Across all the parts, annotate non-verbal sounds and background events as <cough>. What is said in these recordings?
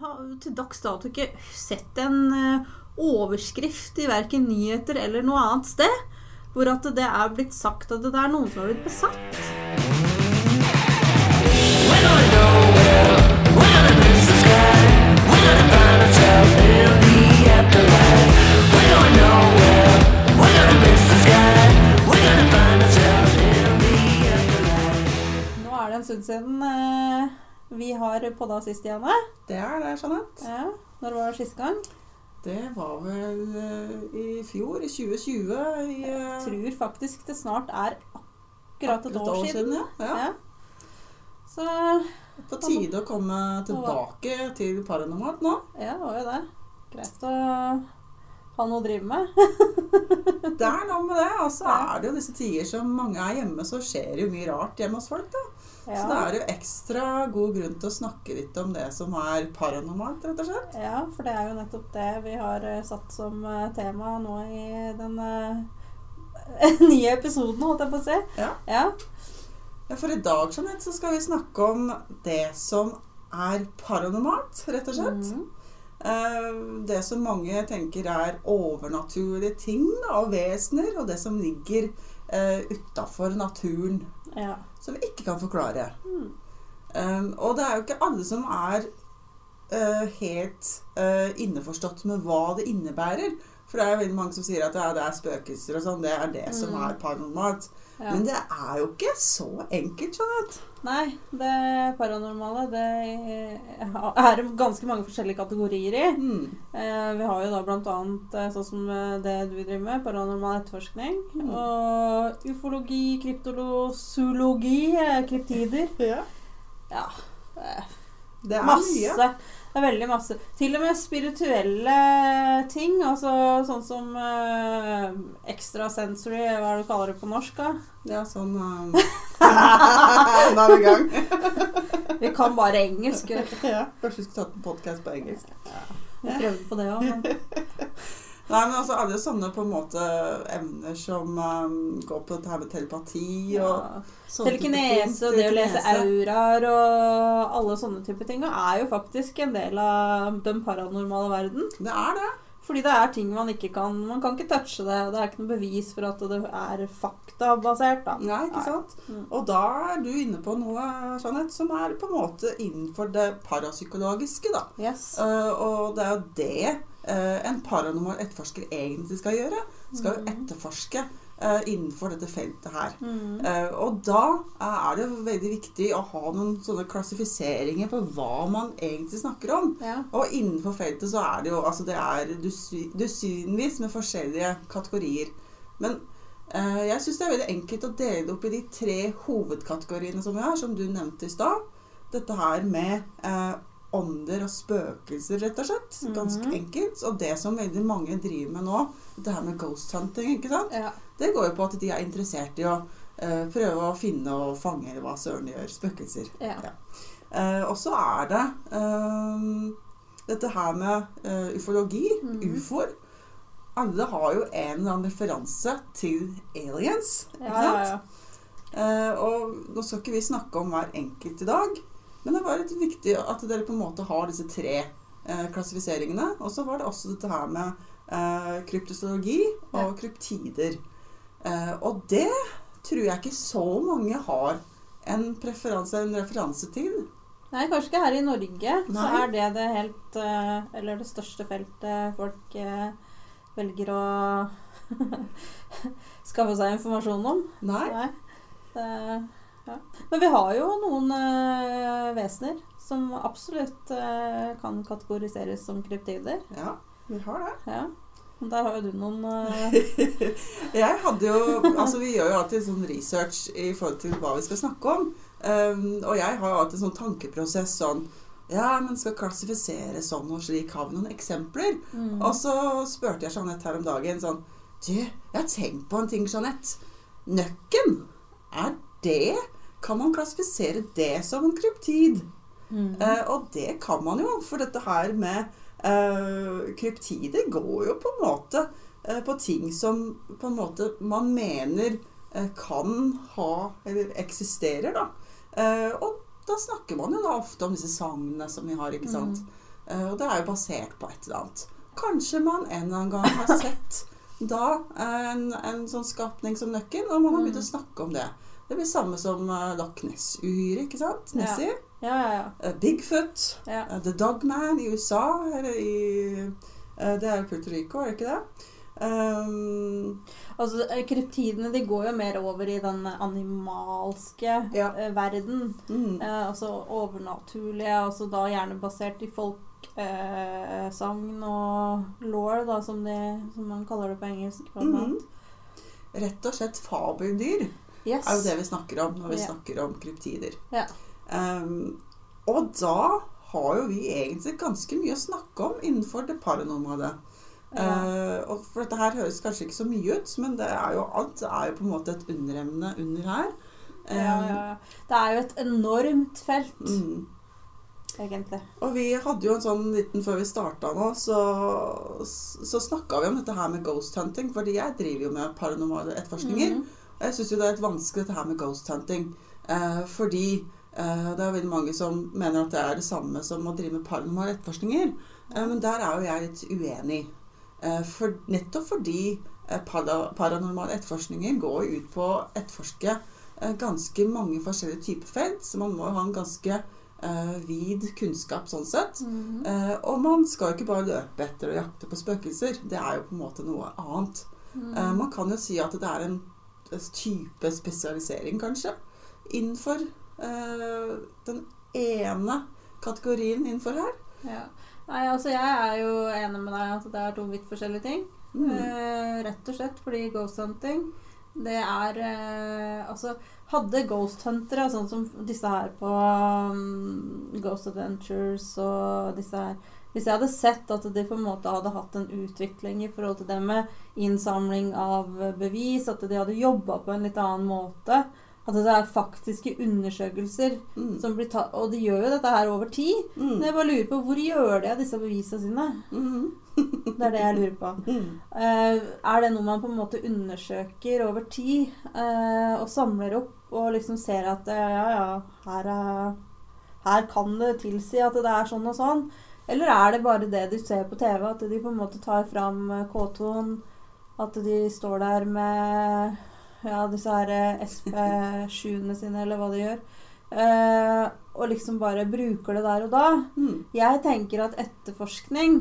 har til dags dato ikke sett en eh, overskrift i verken nyheter eller noe annet sted hvor at det er blitt sagt at det er noen som har blitt besatt. Nå er det en stund siden eh, vi har podda sist, Janne. Det er det, Jeanette. Ja, når var det sist gang? Det var vel eh, i fjor, i 2020. I, jeg tror faktisk det snart er akkurat et år, siden. ja. ja. Ja. Så På tide å komme tilbake til Paranormalt nå. ja, det var jo det. Greit å ha noe å drive med. <laughs> Det er noe med det. Og så er det jo disse tider som mange er hjemme, så skjer det jo mye rart hjemme hos folk. da. Så det er er jo ekstra god grunn til å snakke litt om det som er paranormalt, rett og slett. ja, for det er jo nettopp det vi har eh, satt som eh, tema nå i den eh, <laughs> nye episoden, holdt jeg på å si. Ja. Ja. For i dag Jeanette, så skal vi snakke om det som er paranormalt, rett og slett. Eh, Det som mange tenker er overnaturlige ting og vesener, og det som ligger utafor naturen, ja. som vi ikke kan forklare. Mm. Um, og det er jo ikke alle som er uh, helt uh, innforstått med hva det innebærer. For det er jo veldig mange som sier at ja, det er spøkelser og sånn. Det er det som Mm. er paranormalt. ja. Men det er jo ikke så enkelt, Jeanette. Nei, det paranormale det er ganske mange forskjellige kategorier i. Mm. Eh, vi har jo da annet eh, sånn som eh, det du driver med, paranormal etterforskning. Mm. Og ufologi, kryptologi, eh, kryptider. Ja. Ja. Det er Masse. mye. Det er veldig masse. Til og med spirituelle ting. Altså sånn som uh, extrasensory, hva er det du kaller det på norsk? da? Ja, sånn um... <laughs> <laughs> Nå er vi i gang. Vi kan bare engelsk. ja, kanskje vi skulle tatt en podkast på engelsk. Vi prøvde på det òg, men <laughs> Nei, men altså alle sånne på en måte emner som um, går på dette her med telepati og ja. sånne. Telekinese og det å lese auraer og alle sånne type ting er jo faktisk en del av den paranormale verden. Det er det. Fordi det er ting man ikke kan Man kan ikke touche det. og Det er ikke noe bevis for at det er faktabasert. da. Nei, ikke sant? Mm. Og da er du inne på noe Jeanette, som er på en måte innenfor det parapsykologiske. da. Yes. Uh, og det er jo det en paranormal etterforsker egentlig skal gjøre. Skal jo Mhm. etterforske eh, innenfor dette feltet her. Mm. Eh, og da eh, er det veldig viktig å ha noen sånne klassifiseringer på hva man egentlig snakker om. Ja. Og innenfor feltet så er det jo altså det er dusinvis med forskjellige kategorier. Men eh, jeg syns det er veldig enkelt å dele det opp i de tre hovedkategoriene som vi har, som du nevnte i stad. Dette her med eh, ånder og spøkelser, rett og slett. Ganske Mhm. enkelt. Og det som veldig mange driver med nå, det her med ghost hunting, ikke sant. ja. Det går jo på at de er interessert i å uh, prøve å finne og fange eller hva søren gjør. Spøkelser. ja. Eh, og så er det uh, dette her med ufologi, Mhm. ufoer. Alle har jo en eller annen referanse til aliens. Ikke ja, sant? ja. Og nå skal ikke vi snakke om hver enkelt i dag, men det var litt viktig at dere på en måte har disse tre eh, klassifiseringene. Og så var det også dette her med eh, kryptozoologi og kryptider. Eh, og det tror jeg ikke så mange har en preferanse, en referanse til. Nei, kanskje ikke her i Norge. Så er det det helt eh, Eller det største feltet folk eh, velger å <laughs> skaffe seg informasjon om. Nei. Nei. Det, ja. Men vi har jo noen eh, vesener som absolutt eh, kan kategoriseres som kryptider. Ja, vi har det. Ja. Der har jo du noen eh, <laughs> Jeg hadde jo Altså, vi gjør jo alltid sånn research i forhold til hva vi skal snakke om. Um, og jeg har jo alltid sånn tankeprosess sånn Ja, men skal klassifisere sånn og slik. Har vi noen eksempler? mm, Og så spurte jeg Jeanette her om dagen sånn Du, jeg har tenkt på en ting, Jeanette. Nøkken. Er det Kan man klassifisere det som en kryptid? mm, Uh, og det kan man jo, for dette her med uh, kryptider går jo på en måte uh, på ting som på en måte man mener kan ha Eller eksisterer, da. Og da snakker man jo da ofte om disse sangene som vi har, ikke sant. Eh, og det er jo basert på et eller annet. Kanskje man en eller annen gang har sett da en, en sånn skapning som nøkken, og man har begynt å snakke om det. Det blir samme som uh, Loch Ness-uhyret, ikke sant? Nessie. Ja, ja, ja. Eh, Bigfoot. ja. eh, The Dogman i USA. Eller i eh, Det er Puerto Rico, er det ikke det? Um, Altså, eh, kryptidene de går jo mer over i den animalske Ja. eh, verden. mm, Eh, altså overnaturlige, altså da gjerne basert i folkesagn eh, og law, da, som, de, som man kaller det på engelsk. mhm. Rett og slett fabeldyr Yes. er jo det vi snakker om når vi Ja. snakker om kryptider. Ja. Um, og da har jo vi egentlig ganske mye å snakke om innenfor det paranormale. Ja. Uh, for dette her høres kanskje ikke så mye ut, men det er jo alt det er jo på en måte et underemne under her. ja, ja, ja. Det er jo et enormt felt, Mm. egentlig. Og vi hadde jo en sånn liten før vi starta nå, så, så snakka vi om dette her med ghost hunting. Fordi jeg driver jo med paranormale etterforskninger. Mm Og jeg syns jo det er litt vanskelig dette her med ghost hunting. Eh, fordi eh, det er veldig mange som mener at det er det samme som å drive med paranormale etterforskninger. Eh, men der er jo jeg litt uenig. Eh, for, nettopp fordi eh, para, paranormale etterforskninger går ut på å etterforske eh, ganske mange forskjellige typer felt. Så man må jo ha en ganske eh, vid kunnskap sånn sett. Mhm. Eh, og man skal jo ikke bare løpe etter og jakte på spøkelser. Det er jo på en måte noe annet. Mm. Eh, man kan jo si at det er en type spesialisering, kanskje, innenfor eh, den ene kategorien innenfor her. Ja. Nei, altså jeg er jo enig med deg at det er to vidt forskjellige ting. Mm. Eh, rett og slett fordi ghost hunting det er eh, Altså, hadde ghost huntere, sånn som disse her på um, Ghost Adventures og disse her Hvis jeg hadde sett at de på en måte hadde hatt en utvikling i forhold til det med innsamling av bevis, at de hadde jobba på en litt annen måte At det er faktiske undersøkelser Mm. som blir tatt Og de gjør jo dette her over tid. Mm. Men jeg bare lurer på hvor gjør de av disse bevisene sine? Mm. <laughs> Det er det jeg lurer på. Eh, er det noe man på en måte undersøker over tid eh, og samler opp og liksom ser at eh, ja, ja, her, er, her kan det tilsi at det er sånn og sånn? Eller er det bare det du ser på TV, at de på en måte tar fram eh, K2-en, at de står der med ja, disse her eh, SP7-ene sine, eller hva de gjør, Uh, og liksom bare bruker det der og da? Mm. Jeg tenker at etterforskning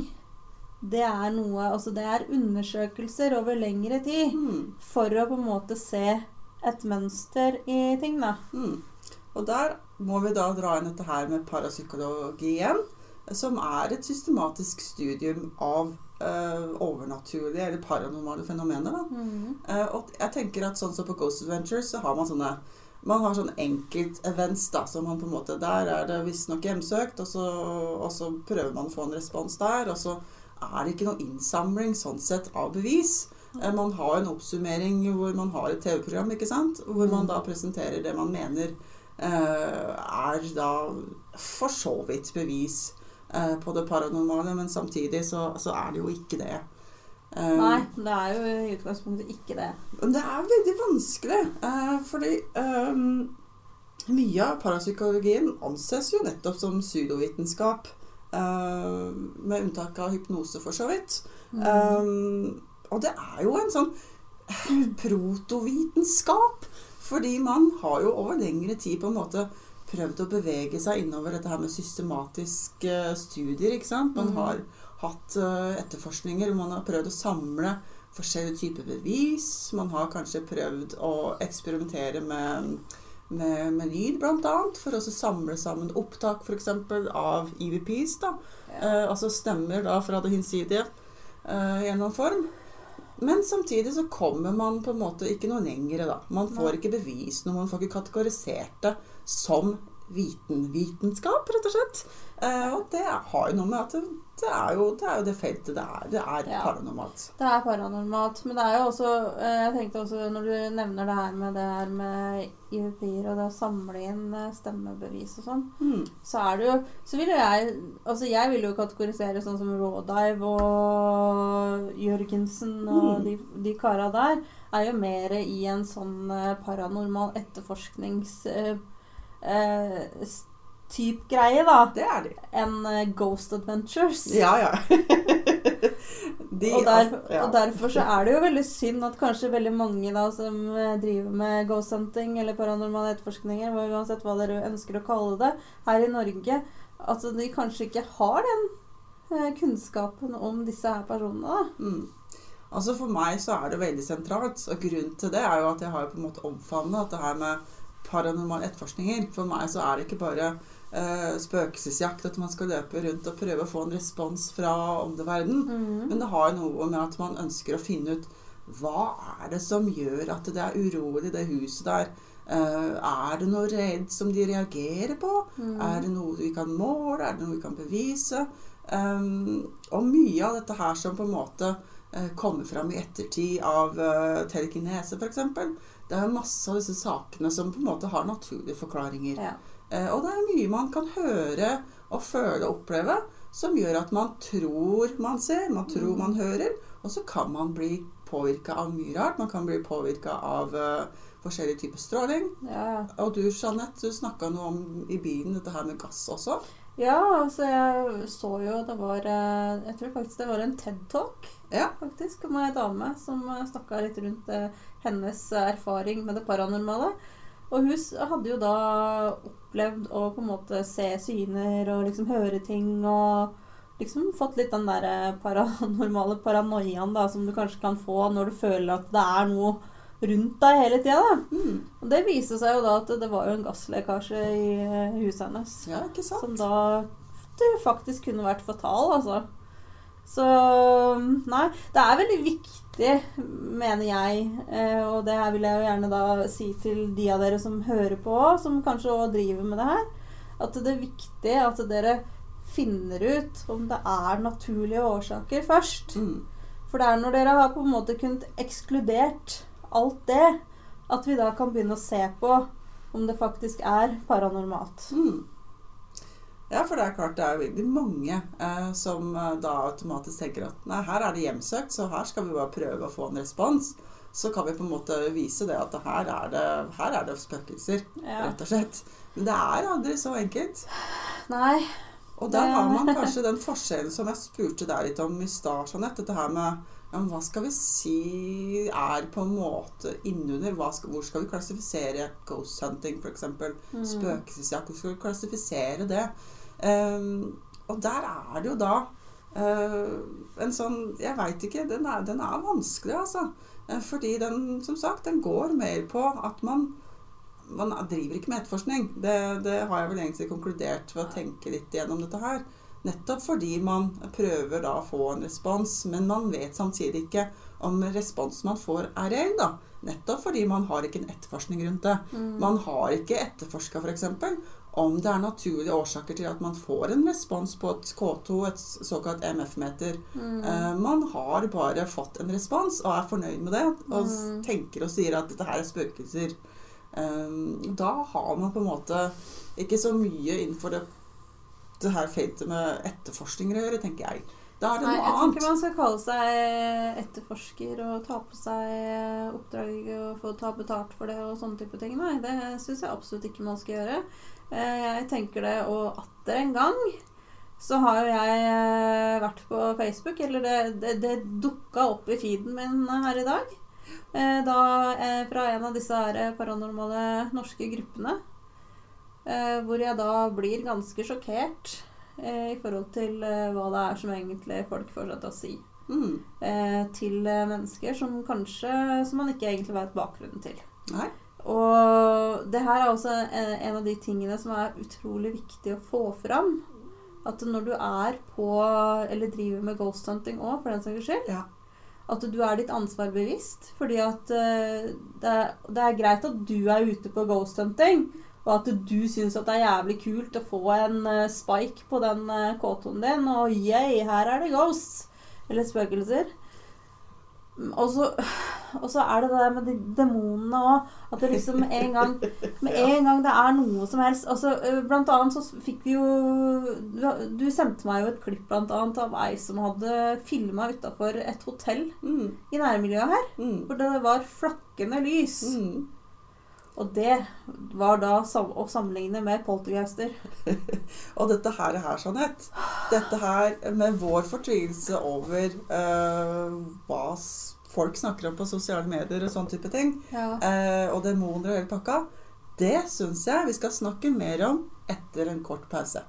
det er noe Altså det er undersøkelser over lengre tid Mm. for å på en måte se et mønster i ting, da. Mm. Og der må vi da dra inn dette her med parapsykologi igjen, som er et systematisk studium av Uh, overnaturlige eller paranormale fenomener. Da. Eh, og jeg tenker at sånn som på Ghost Adventures så har man sånne man har sånne enkeltevents da, som man på en måte Der er det visstnok hjemsøkt, og så, og så prøver man å få en respons der. Og så er det ikke noe innsamling sånn sett av bevis. Eh, Man har en oppsummering hvor man har et TV-program, ikke sant? Hvor man da presenterer det man mener eh, er da for så vidt bevis eh, på det paranormale, men samtidig så, så er det jo ikke det. Um, Nei, det er jo i utgangspunktet ikke det. men det er veldig vanskelig, Uh, fordi um, mye av parapsykologien anses jo nettopp som pseudovitenskap, med unntak av hypnose, for så vidt. Mm. Um, og det er jo en sånn protovitenskap. Fordi man har jo over lengre tid på en måte prøvd å bevege seg innover dette her med systematiske studier. ikke sant? Man Mhm. har hatt eh, etterforskninger hvor man har prøvd å samle forskjellige typer bevis. Man har kanskje prøvd å eksperimentere med, med, med lyd, bl.a. For å samle sammen opptak f.eks. av EVPs. da. Ja. Eh, altså stemmer da fra det hinsidige eh, i en eller annen form. Men samtidig så kommer man på en måte ikke noe lenger. da. Man får ikke bevis noe, man får ikke kategorisert det som vitenvitenskap, rett og slett. Eh, og det har jo noe med at det, det, er, jo, det er jo det feltet det er. Det er Ja. paranormalt. Det er paranormalt. Men det er jo også eh, Jeg tenkte også når du nevner det her med det her med IVP-er og det å samle inn eh, stemmebevis og sånn, Mm. så er det jo Så vil jo jeg Altså jeg vil jo kategorisere sånn som Rawdive og Jørgensen og Mm. de, de kara der er jo mer i en sånn eh, paranormal etterforsknings... eh, type greie, da, Det er de. enn eh, Ghost Adventures. Ja, ja. <laughs> de, og, der, altså, ja. og derfor så er det jo veldig synd at kanskje veldig mange da som eh, driver med ghost hunting eller paranormale etterforskninger, uansett hva dere ønsker å kalle det, her i Norge, at de kanskje ikke har den eh, kunnskapen om disse her personene. da. Mm. Altså For meg så er det veldig sentralt, og grunnen til det er jo at jeg har på en måte omfavnet dette her med paranormale etterforskninger. For meg så er det ikke bare eh, spøkelsesjakt at man skal løpe rundt og prøve å få en respons fra omverdenen. Mm. Men det har noe med at man ønsker å finne ut hva er det som gjør at det er urolig i det huset der. Uh, er det noe redd som de reagerer på? Mm. Er det noe vi kan måle? Er det noe vi kan bevise? Um, og mye av dette her som på en måte uh, kommer fram i ettertid av uh, telekinese f.eks. Det er masse av disse sakene som på en måte har naturlige forklaringer. Ja. Eh, og det er mye man kan høre og føle og oppleve som gjør at man tror man ser, man tror Mm. man hører, og så kan man bli påvirka av mye rart. Man kan bli påvirka av uh, forskjellige typer stråling. Ja. Og du, Jeanette, du snakka noe om i bilen dette her med gass også. Ja, altså jeg så jo det var eh, Jeg tror faktisk det var en TED-talk Ja. faktisk, om ei dame som snakka litt rundt eh, hennes erfaring med det paranormale. Og hun hadde jo da opplevd å på en måte se syner og liksom høre ting og liksom fått litt den der eh, paranormale paranoiaen da, som du kanskje kan få når du føler at det er noe rundt deg hele tida. da. Mm. Og det viste seg jo da at det var jo en gasslekkasje i eh, huset hennes. ja, ikke sant? Som da faktisk kunne vært fatal, altså. Så Nei, det er veldig viktig, mener jeg, eh, og det her vil jeg jo gjerne da si til de av dere som hører på, som kanskje òg driver med det her, at det er viktig at dere finner ut om det er naturlige årsaker først. Mm. For det er når dere har på en måte kunnet ekskludert alt det, at vi da kan begynne å se på om det faktisk er paranormalt. Mm. Ja, for det er klart det er veldig mange eh, som eh, da automatisk tenker at nei, her er det hjemsøkt, så her skal vi bare prøve å få en respons. Så kan vi på en måte vise det at her er det, her er det spøkelser, Ja. rett og slett. Men det er aldri så enkelt. Nei. Og der har man kanskje den forskjellen som jeg spurte deg litt om i stad, Jeanette. Dette her med men hva skal vi si er på en måte innunder skal, Hvor skal vi klassifisere ghost hunting, f.eks.? Mm. Spøkelsesjakt. Hvor skal vi klassifisere det? Um, og der er det jo da uh, en sånn Jeg veit ikke. Den er, den er vanskelig, altså. Eh, fordi den, som sagt, den går mer på at man man driver ikke med etterforskning. Det, det har jeg vel egentlig konkludert ved å tenke litt gjennom dette her. Nettopp fordi man prøver da å få en respons, men man vet samtidig ikke om responsen man får er reell. da. Nettopp fordi man har ikke en etterforskning rundt det. Mm. Man har ikke etterforska f.eks. om det er naturlige årsaker til at man får en respons på et K2, et såkalt MF-meter. Mm. Eh, man har bare fått en respons og er fornøyd med det. Og Mm. tenker og sier at dette her er spøkelser. Eh, da har man på en måte ikke så mye innenfor det, det her feltet med etterforskninger å gjøre, tenker jeg. Da er det Nei, noe jeg tenker ikke annet. man skal kalle seg etterforsker og ta på seg oppdrag og få ta betalt for det og sånne type ting. Nei, det syns jeg absolutt ikke man skal gjøre. Eh, Jeg tenker det, og atter en gang så har jo jeg eh, vært på Facebook, eller det, det, det dukka opp i feeden min her i dag. Eh, Da, fra en av disse her paranormale norske gruppene. Eh, Hvor jeg da blir ganske sjokkert eh, i forhold til eh, hva det er som egentlig folk får seg til å si. Mm. Eh, til eh, mennesker som kanskje Som man ikke egentlig vet bakgrunnen til. Nei. Og det her er også en, en av de tingene som er utrolig viktig å få fram. At når du er på Eller driver med ghost hunting òg, for den saks skyld. Ja. At du er ditt ansvar bevisst. Fordi at uh, det, er, det er greit at du er ute på ghost hunting, og at du syns at det er jævlig kult å få en eh, spike på den uh, K2-en din, og yeah, her er det ghosts. Eller spøkelser. Og så, og så er det det der med de demonene òg. At det liksom en gang Med <laughs> en gang det er noe som helst altså, eh, Blant annet så fikk vi jo Du, du sendte meg jo et klipp blant annet av ei som hadde filma utafor et hotell Mm. i nærmiljøet her. Mm. Hvor det var flakkende lys. Mm. Og det var da å sammenligne med poltergeister. <laughs> Og dette her er her, Jeanette. Dette her med vår fortvilelse over uh, hva folk snakker om på sosiale medier og sånn type ting, Ja. uh, og demoner og hele pakka, det syns jeg vi skal snakke mer om etter en kort pause.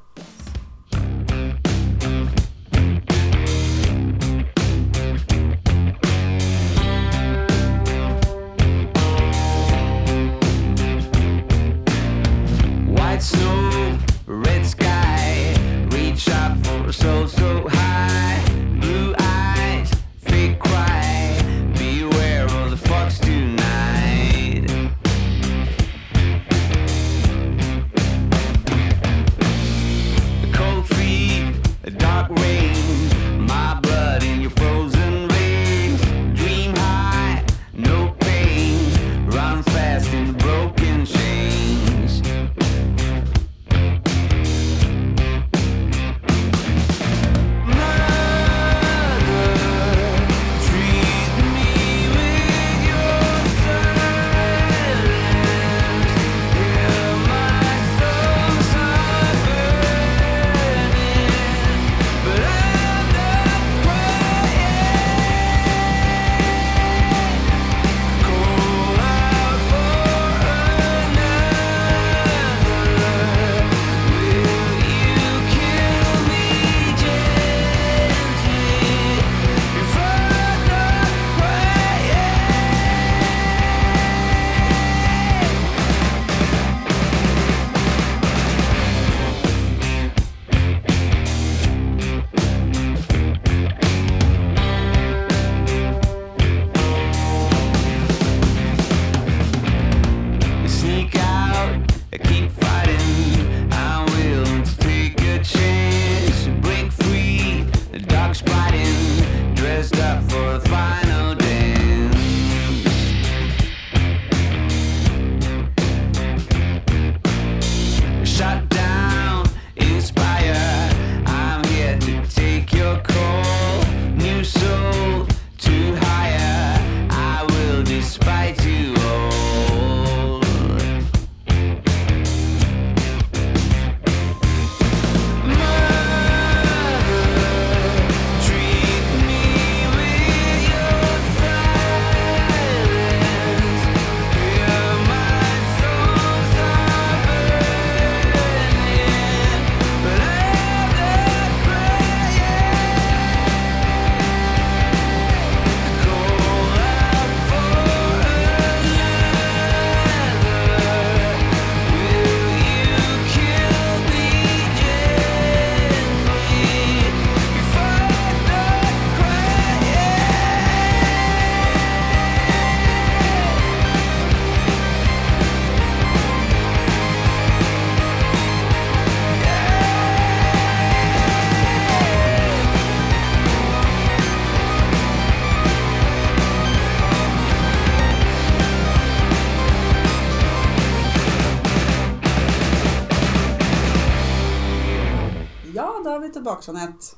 Tilbake, Jeanette.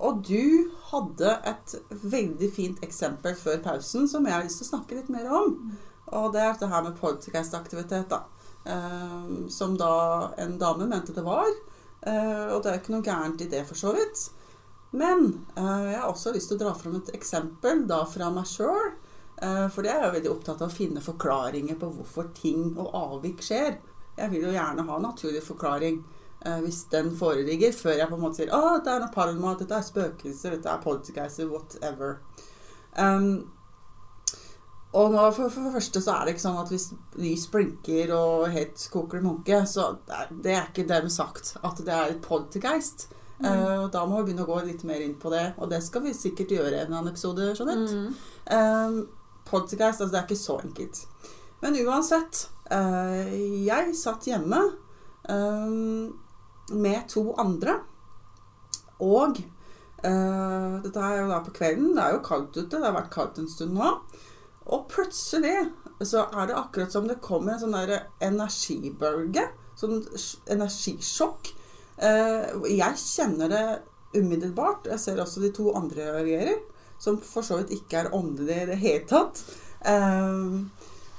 Og du hadde et veldig fint eksempel før pausen som jeg har lyst til å snakke litt mer om. Og det er dette her med podcast-aktivitet, da. Eh, som da en dame mente det var. Eh, og det er jo ikke noe gærent i det, for så vidt. Men eh, jeg har også lyst til å dra fram et eksempel da fra meg sjøl. Eh, for jeg er jo veldig opptatt av å finne forklaringer på hvorfor ting og avvik skjer. Jeg vil jo gjerne ha en naturlig forklaring hvis den foreligger, før jeg på en måte sier at dette er noe paranoia, dette er spøkelser, dette er poltergeister, whatever. Um, og nå, for, for det første så er det ikke sånn at hvis lys blinker og helt koker det munke, så det er, det er ikke dermed sagt at det er et poltergeist. Eh, og da må vi begynne å gå litt mer inn på det, og det skal vi sikkert gjøre i en annen episode. Jeanette. Mm. Um, poltergeist, altså det er ikke så enkelt. Men uansett, Uh, jeg satt hjemme um, med to andre, og eh, dette er jo da på kvelden, det er jo kaldt ute, det har vært kaldt en stund nå, og plutselig så er det akkurat som det kommer en sånn der energibølge, sånn energisjokk. Eh, jeg kjenner det umiddelbart, jeg ser også de to andre reagerer, som for så vidt ikke er åndelige i det hele tatt. Eh,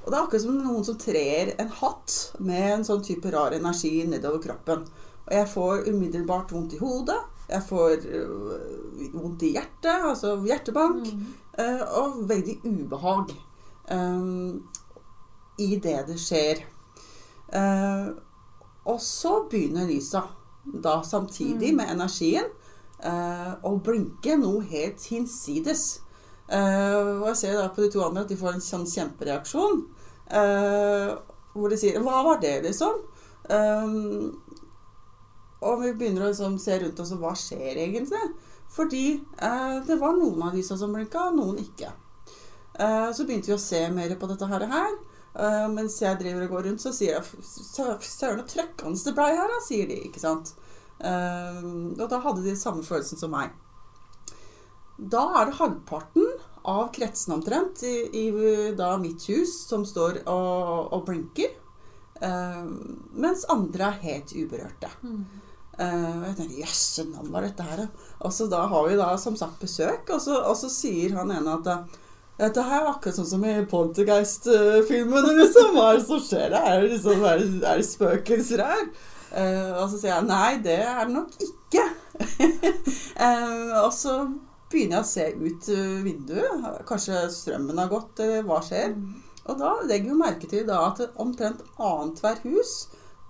Og det er akkurat som noen som trer en hatt med en sånn type rar energi nedover kroppen. Og jeg får umiddelbart vondt i hodet. Jeg får øh, vondt i hjertet, altså hjertebank. øh, og veldig ubehag um, i det det skjer. Uh, og så begynner lysa, da samtidig med energien, eh, å blinke noe helt hinsides. Uh, og jeg ser da på de to andre at de får en sånn kjempereaksjon. hvor de sier 'Hva var det', liksom? Um, og vi begynner å liksom se rundt oss og hva skjer egentlig? Fordi eh, det var noen av disse som blinka, og noen ikke. Eh, så begynte vi å se mer på dette her. Eh, mens jeg driver og går rundt, så sier jeg "Sø- Søren, så trøkkende det blei her, da, sier de. ikke sant? Eh, og da hadde de samme følelsen som meg. Da er det halvparten av kretsene omtrent i, i da mitt hus som står og, og blinker. eh, mens andre er helt uberørte. Eh, og jeg tenker jøsse navn, hva er dette her? da?" Og så da har vi da som sagt besøk, og så, og så sier han ene at eh, dette her er akkurat sånn som i Poltergeist-filmene, liksom. Hva er det som skjer? Er det, liksom, er det, er det spøkelser her? Uh, og så sier jeg nei, det er det nok ikke. uh, <laughs> og så begynner jeg å se ut uh, vinduet. Kanskje strømmen har gått, eller hva skjer? Og da legger vi merke til da at omtrent annethvert hus,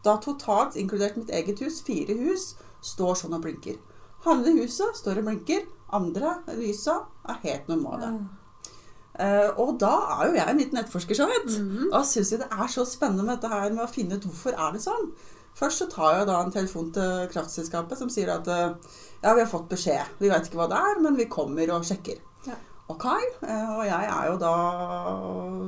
da totalt inkludert mitt eget hus, fire hus, står sånn og blinker. Halve huset står og blinker. Andre lysa er helt normale. Eh, og da er jo jeg en liten nettforsker, så vidt. Og syns jeg det er så spennende med dette her med å finne ut hvorfor er det sånn. Først så tar jeg da en telefon til kraftselskapet som sier at uh, ja, vi har fått beskjed. Vi vet ikke hva det er, men vi kommer og sjekker. Ja. Ok, eh, og jeg er jo da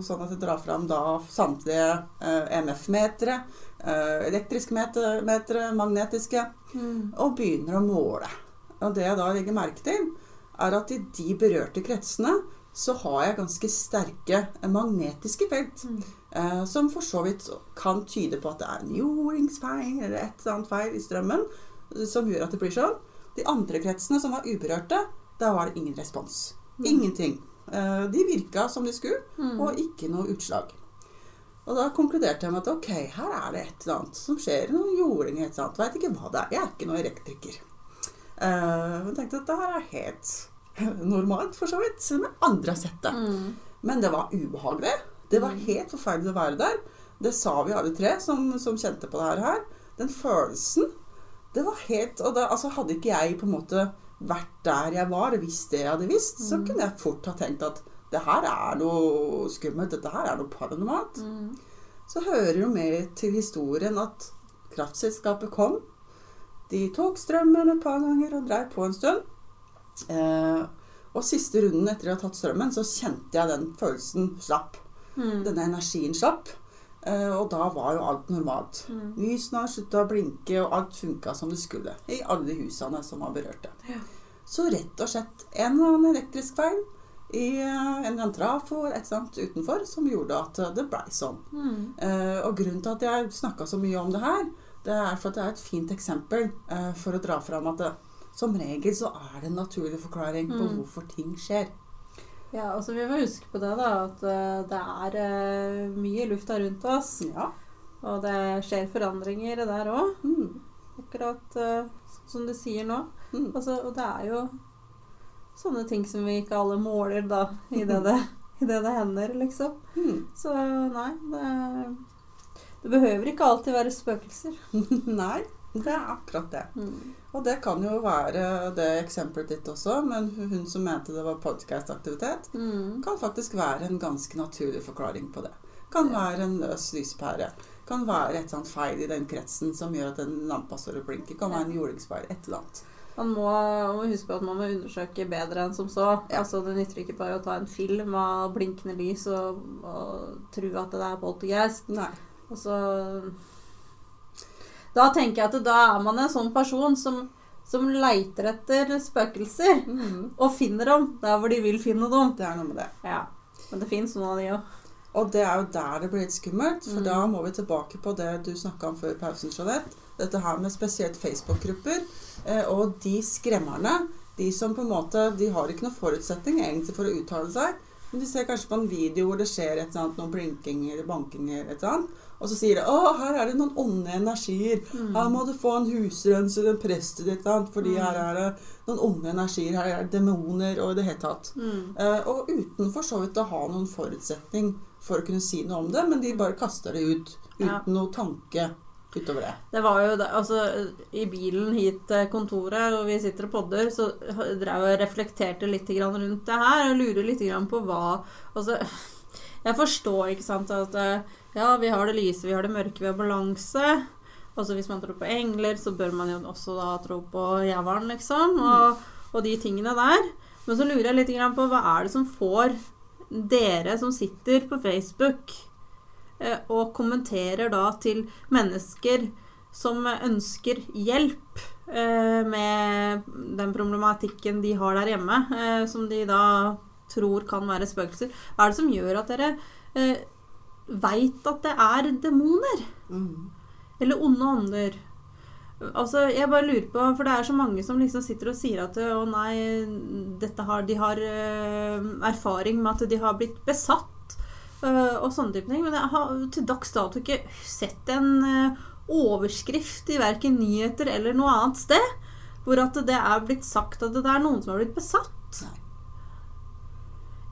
sånn at jeg drar fram da samtlige eh, EMF-metere, eh, elektriske metere, magnetiske, og begynner å måle. Og det jeg da legger merke til, er at i de berørte kretsene så har jeg ganske sterke eh, magnetiske felt. Eh, som for så vidt kan tyde på at det er en jordingsfeil eller et eller annet feil i strømmen eh, som gjør at det blir sånn. De andre kretsene som var uberørte, der var det ingen respons. Ingenting. Eh, de virka som de skulle, og ikke noe utslag. Og da konkluderte jeg med at ok, her er det et eller annet som skjer. Noen jording et eller annet. Veit ikke hva det er. Jeg er ikke noen elektriker. Men tenkte at det her er helt <laughs> normalt, for så vidt. Selv om andre har sett det. Men det var ubehagelig. Det var helt forferdelig å være der. Det sa vi alle tre som, som kjente på det her. Den følelsen Det var helt Og da, altså, hadde ikke jeg på en måte vært der jeg var, hvis det jeg hadde visst, så kunne jeg fort ha tenkt at det her er noe skummelt. Dette her er noe paranormalt. Så hører jo med til historien at kraftselskapet kom. De tok strømmen et par ganger og dreiv på en stund. Eh, og siste runden etter å ha tatt strømmen, så kjente jeg den følelsen slapp. Denne energien slapp. Eh, og da var jo alt normalt. Lysene slutta å blinke, og alt funka som det skulle. I alle husene som var berørte. Så rett og slett en eller annen elektrisk feil i eh, en eller annen trafo et eller annet utenfor som gjorde at det blei sånn. Eh, og grunnen til at jeg snakka så mye om det her, det er for at det er et fint eksempel eh, for å dra fram at det, som regel så er det en naturlig forklaring på hvorfor ting skjer. Ja, altså Vi må huske på det, da, at eh, det er eh, mye lufta rundt oss. Ja. Og det skjer forandringer der òg. Mm. Akkurat eh, som du sier nå. Mm. Altså, og det er jo sånne ting som vi ikke alle måler da, i det <laughs> det, i det, det hender, liksom. Mm. Så nei, det, det behøver ikke alltid være spøkelser. <laughs> Nei, det er akkurat det. Mm. Og det kan jo være det eksempelet ditt også, men hun som mente det var podcast-aktivitet, Mm. kan faktisk være en ganske naturlig forklaring på det. Kan være en løs lyspære. Kan være et eller annet feil i den kretsen som gjør at en lampa står og blinker. Kan være en jordingsfeil. Et eller annet. Man må, må huske på at man må undersøke bedre enn som så. Ja. Altså, Det nytter ikke bare å ta en film av blinkende lys og, og tro at det er poltergeist. Nei. Altså, da tenker jeg at da er man en sånn person som, som leiter etter spøkelser. Mhm. Og finner dem der hvor de vil finne dem. Det er noe med det. Ja, Men det fins noen av de òg. Og det er jo der det blir litt skummelt, for Mm. da må vi tilbake på det du snakka om før pausen, Jeanette. Dette her med spesielt Facebook-grupper. Eh, og de skremmerne, de som på en måte De har ikke noen forutsetning egentlig for å uttale seg, Men de ser kanskje på en video hvor det skjer et eller annet, noen blinkinger, bankinger, et eller annet. Og så sier de 'Å, her er det noen onde energier'. Mm. Her må du få en husrenser, en prest eller et eller annet, fordi her er det noen onde energier. Her er det demoner og i det hele tatt. Mm. Eh, og uten for så vidt å ha noen forutsetning for å kunne si noe om det, men de bare kaster det ut uten Ja. noe tanke utover det. Det var jo det, altså I bilen hit til kontoret, og vi sitter og podder, så drev jeg reflekterte litt grann rundt det her. Og lurer litt grann på hva Altså, jeg forstår, ikke sant, at eh, ja, vi har det lyse, vi har det mørke, vi har balanse. Altså Hvis man tror på engler, så bør man jo også da tro på jævelen, liksom. Og, og de tingene der. Men så lurer jeg litt på hva er det som får dere som sitter på Facebook eh, og kommenterer da til mennesker som ønsker hjelp eh, med den problematikken de har der hjemme, eh, som de da tror kan være spøkelser. Hva er det som gjør at dere eh, veit at det er demoner? Mm. Eller onde ånder? Altså, jeg bare lurer på, for det er så mange som liksom sitter og sier at å nei, dette har, de har eh, erfaring med at de har blitt besatt eh, og sånne type ting. Men jeg har til dags dato ikke sett en eh, overskrift i verken nyheter eller noe annet sted hvor at det er blitt sagt at det er noen som har blitt besatt. Nei.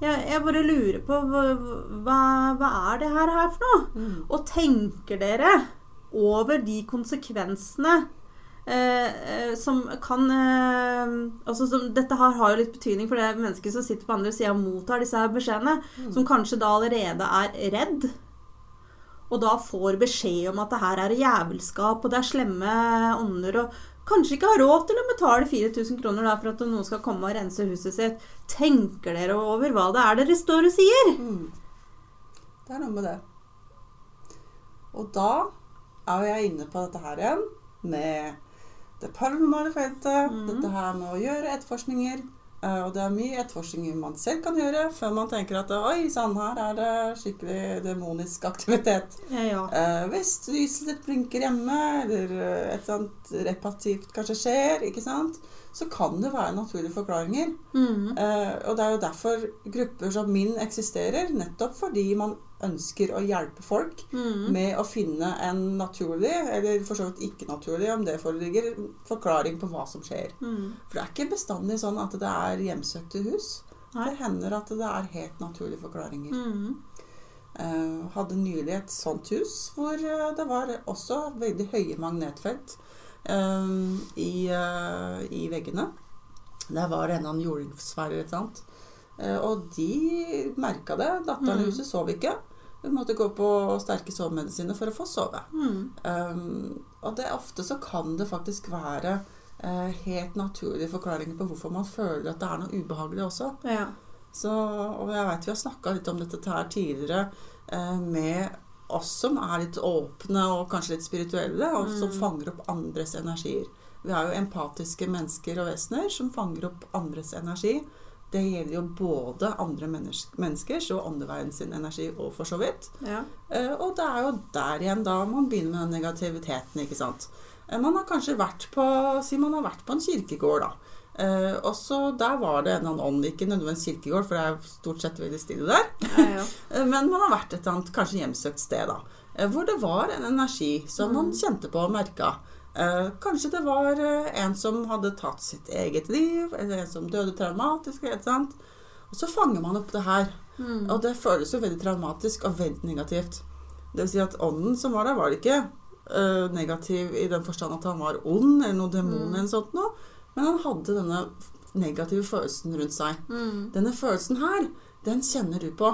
Jeg, jeg bare lurer på hva, hva, er det her, her for noe? Mm. Og tenker dere over de konsekvensene eh, eh, som kan eh, altså som, Dette her har jo litt betydning for det mennesket som sitter på andre sida og mottar disse her beskjedene, som kanskje da allerede er redd. Og da får beskjed om at det her er jævelskap, og det er slemme ånder, og kanskje ikke har råd til å betale 4000 kroner da, for at noen skal komme og rense huset sitt. Tenker dere over hva det er dere står og sier? Mm. Det er noe med det. Og da er jeg inne på dette her igjen med det paranormale feltet. Mm. Dette her med å gjøre etterforskninger. Eh, og det er mye etterforskning man selv kan gjøre før man tenker at oi sann, her er det skikkelig demonisk aktivitet. Ja, ja. Eh, hvis lyset ditt blinker hjemme, eller eh, et eller annet reparativt kanskje skjer, ikke sant, så kan det være naturlige forklaringer. Mm. Eh, og det er jo derfor grupper som min eksisterer, nettopp fordi man ønsker å hjelpe folk mm. med å finne en naturlig, eller for så vidt ikke naturlig, om det foreligger, forklaring på hva som skjer. Mm. For det er ikke bestandig sånn at det er hjemsøkte hus. Nei. Det hender at det er helt naturlige forklaringer. Mm. Uh, hadde nylig et sånt hus hvor eh, det var også veldig høye magnetfelt uh, i, uh, i veggene. Der var det en annen jordingsfære eller annet. Eh, og de merka det. Datteren i Mm. huset sov ikke. Måtte gå på sterke sovemedisiner for å få sove. Mm. Um, og det ofte så kan det faktisk være uh, helt naturlige forklaringer på hvorfor man føler at det er noe ubehagelig også. Ja. Så, og jeg vet vi har snakka litt om dette her tidligere uh, med oss som er litt åpne og kanskje litt spirituelle, og som Mm. fanger opp andres energier. Vi er jo empatiske mennesker og vesener som fanger opp andres energi. Det gjelder jo både andre mennesk menneskers og åndeverden sin energi og for så vidt. ja. Eh, Og det er jo der igjen da man begynner med den negativiteten, ikke sant. Eh, Man har kanskje vært på Si man har vært på en kirkegård, da. Uh, og så der var det en eller annen ånd. Ikke nødvendigvis kirkegård, for det er stort sett veldig stille der. Ja, ja. <laughs> Men man har vært et eller annet kanskje hjemsøkt sted, da. Hvor det var en energi som man kjente på og merka. Eh, kanskje det var eh, en som hadde tatt sitt eget liv, eller en som døde traumatisk. Og så fanger man opp det her. Mm. Og det føles jo veldig traumatisk og veldig negativt. Det vil si at ånden som var der, var ikke øh, negativ i den forstand at han var ond eller noen demon Mm. eller sånt noe, men han hadde denne negative følelsen rundt seg. Mm. Denne følelsen her, den kjenner du på.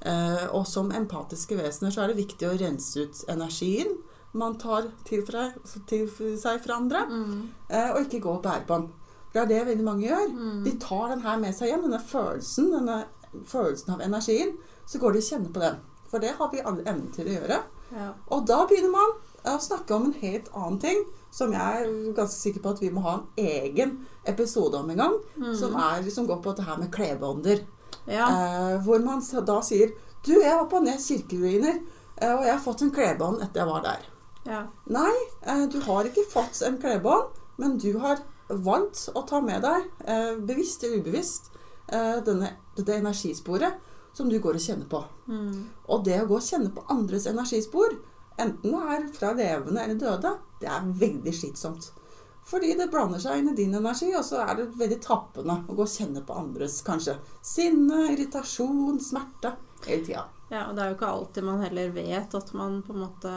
Eh, og som empatiske vesener så er det viktig å rense ut energien man tar til, fra, til seg fra andre, mm. eh, og ikke gå og bære på den. Det er det veldig mange gjør. Mm. De tar den her med seg hjem, denne følelsen, denne følelsen av energien. Så går de og kjenner på den. For det har vi alle evne til å gjøre. Ja. Og da begynner man å snakke om en helt annen ting, som jeg er ganske sikker på at vi må ha en egen episode om en gang, mm. som, er, som går på dette her med klebeånder. ja. Eh, hvor man da sier Du, jeg var på Nes kirkeruiner, eh, og jeg har fått en klebeånd etter jeg var der. Ja. Nei, eh, du har ikke fått en klebånd, men du har valgt å ta med deg, eh, bevisst eller ubevisst, eh, denne, dette energisporet. som du går og kjenner på. Mm. Og det å gå og kjenne på andres energispor, enten det er fra levende eller døde, det er veldig slitsomt. Fordi det blander seg inn i din energi, og så er det veldig tappende å gå og kjenne på andres kanskje sinne, irritasjon, smerte hele tida. Ja, og det er jo ikke alltid man heller vet at man på en måte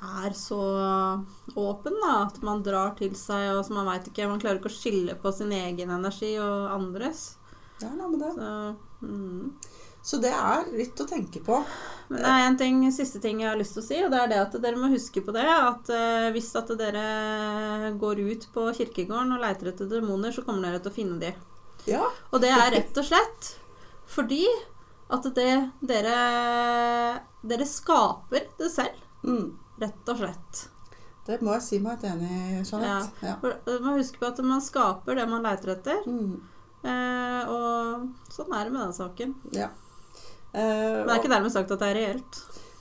er så åpen, da. At man drar til seg, og så man veit ikke Man klarer ikke å skille på sin egen energi og andres. Det er noe med det. Så, mm. Så det er litt å tenke på. Men det er en ting, siste ting jeg har lyst til å si, og det er det at dere må huske på det. At eh, hvis at dere går ut på kirkegården og leiter etter demoner, så kommer dere til å finne de. Ja, Og det er rett og slett fordi at det dere Dere skaper det selv. mm. Rett og slett. det må jeg si meg helt enig i, Jeanette. Ja. For Du må huske på at man skaper det man leiter etter. Mm. Eh, og sånn er det med den saken. ja. Eh, Men det er ikke dermed sagt at det er reelt.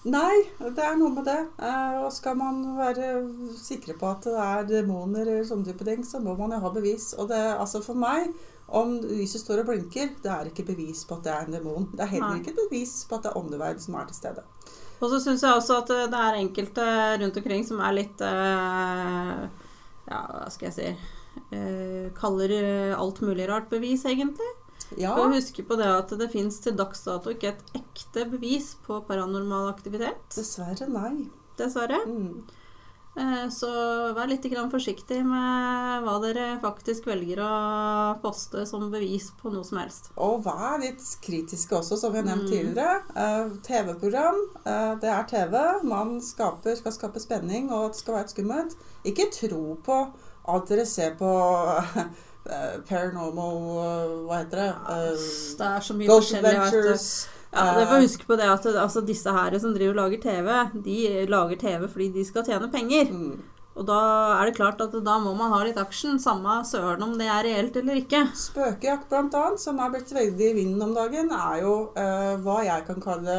Nei, det er noe med det. Eh, og skal man være sikre på at det er demoner eller sånne type ting, så må man jo ha bevis. Og det, altså for meg, om lyset står og blinker, det er ikke bevis på at det er en demon. Det er heller Nei. ikke bevis på at det er åndeverd som er til stede. Og så syns jeg også at det er enkelte rundt omkring som er litt eh, Ja, hva skal jeg si eh, Kaller eh, alt mulig rart bevis, egentlig. Ja, For huske på det at det fins til dags dato ikke et ekte bevis på paranormal aktivitet. dessverre nei. Dessverre. Mm. Eh, Så vær litt forsiktig med hva dere faktisk velger å poste som bevis på noe som helst. Og vær litt kritiske også, som vi har nevnt Mm. tidligere. Eh, TV-program, eh, det er TV. Man skaper, skal skape spenning, og det skal være skummelt. Ikke tro på at dere ser på paranormal Hva heter det? Ja, Det er så mye Ghost. Adventures. Ja, det får huske på det at altså, disse her som driver og lager TV, de lager TV fordi de skal tjene penger. Mm. Og da er det klart at da må man ha litt action, samme søren om det er reelt eller ikke. Spøkejakt, blant annet, som er blitt veldig i vinden om dagen, er jo uh, hva jeg kan kalle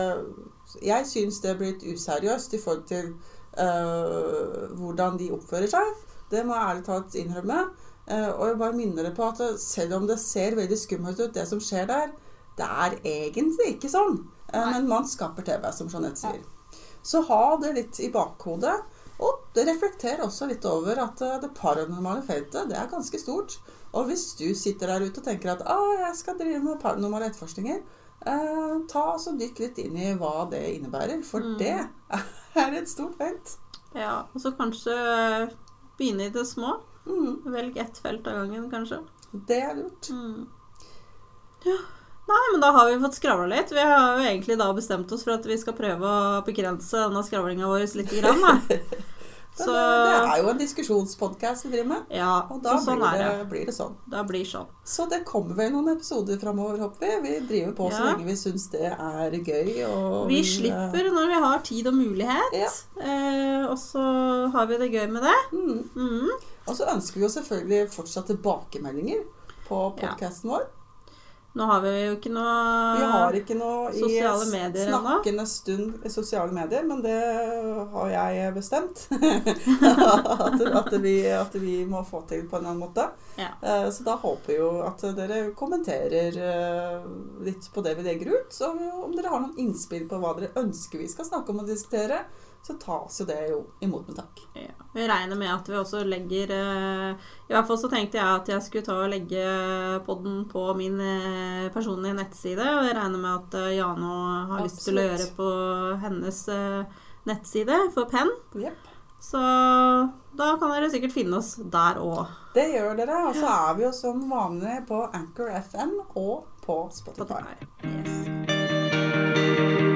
Jeg syns det er blitt useriøst i forhold til uh, hvordan de oppfører seg. Det må jeg ærlig talt innrømme. Uh, og jeg bare minner dere på at selv om det ser veldig skummelt ut, det som skjer der, det er egentlig ikke sånn. Eh, men man skaper TV, som Jeanette sier. Så ha det litt i bakhodet. Og det reflekterer også litt over at eh, det paranormale feltet det er ganske stort. Og hvis du sitter der ute og tenker at ah, jeg skal drive med paranormale etterforskninger, eh, ta så dykk litt inn i hva det innebærer. For Mm. det <laughs> er et stort felt. Ja, Og så kanskje begynne i det små. Mm, Velg ett felt av gangen, kanskje. det er lurt. Mm. Ja. Nei, men da har vi fått skravla litt. Vi har jo egentlig da bestemt oss for at vi skal prøve å begrense denne skravlinga vår litt. Grann, da. <laughs> Så det, det er jo en diskusjonspodkast vi driver med. ja, Og da sånn blir, det, det. blir det sånn. Da blir sånn. Så det kommer vel noen episoder framover, håper vi. Vi driver på så lenge vi syns det er gøy. Og Vi eh, slipper når vi har tid og mulighet. Ja. Eh, og så har vi det gøy med det. mm. Mm. Og så ønsker vi jo selvfølgelig fortsatt tilbakemeldinger på Ja. podkasten vår. Nå har vi jo ikke noe Vi har ikke noe i snakkende stund i sosiale medier, men det har jeg bestemt. <laughs> at, at, vi, at vi må få til på en annen måte. Ja. Eh, Så da håper jeg jo at dere kommenterer eh, litt på det vi legger ut. Så om dere har noen innspill på hva dere ønsker vi skal snakke om og diskutere, så tas jo det jo imot med takk. Ja. Vi regner med at vi også legger eh, I hvert fall så tenkte jeg at jeg skulle ta og legge podden på min eh, personlige nettside. Og jeg regner med at eh, Jano har lyst til å Absolutt. gjøre på hennes eh, nettside for penn. Yep. Så da kan dere sikkert finne oss der òg. Det gjør dere. Og så er vi jo som vanlig på Anchor FM og på Spotify. Spotify. Yes.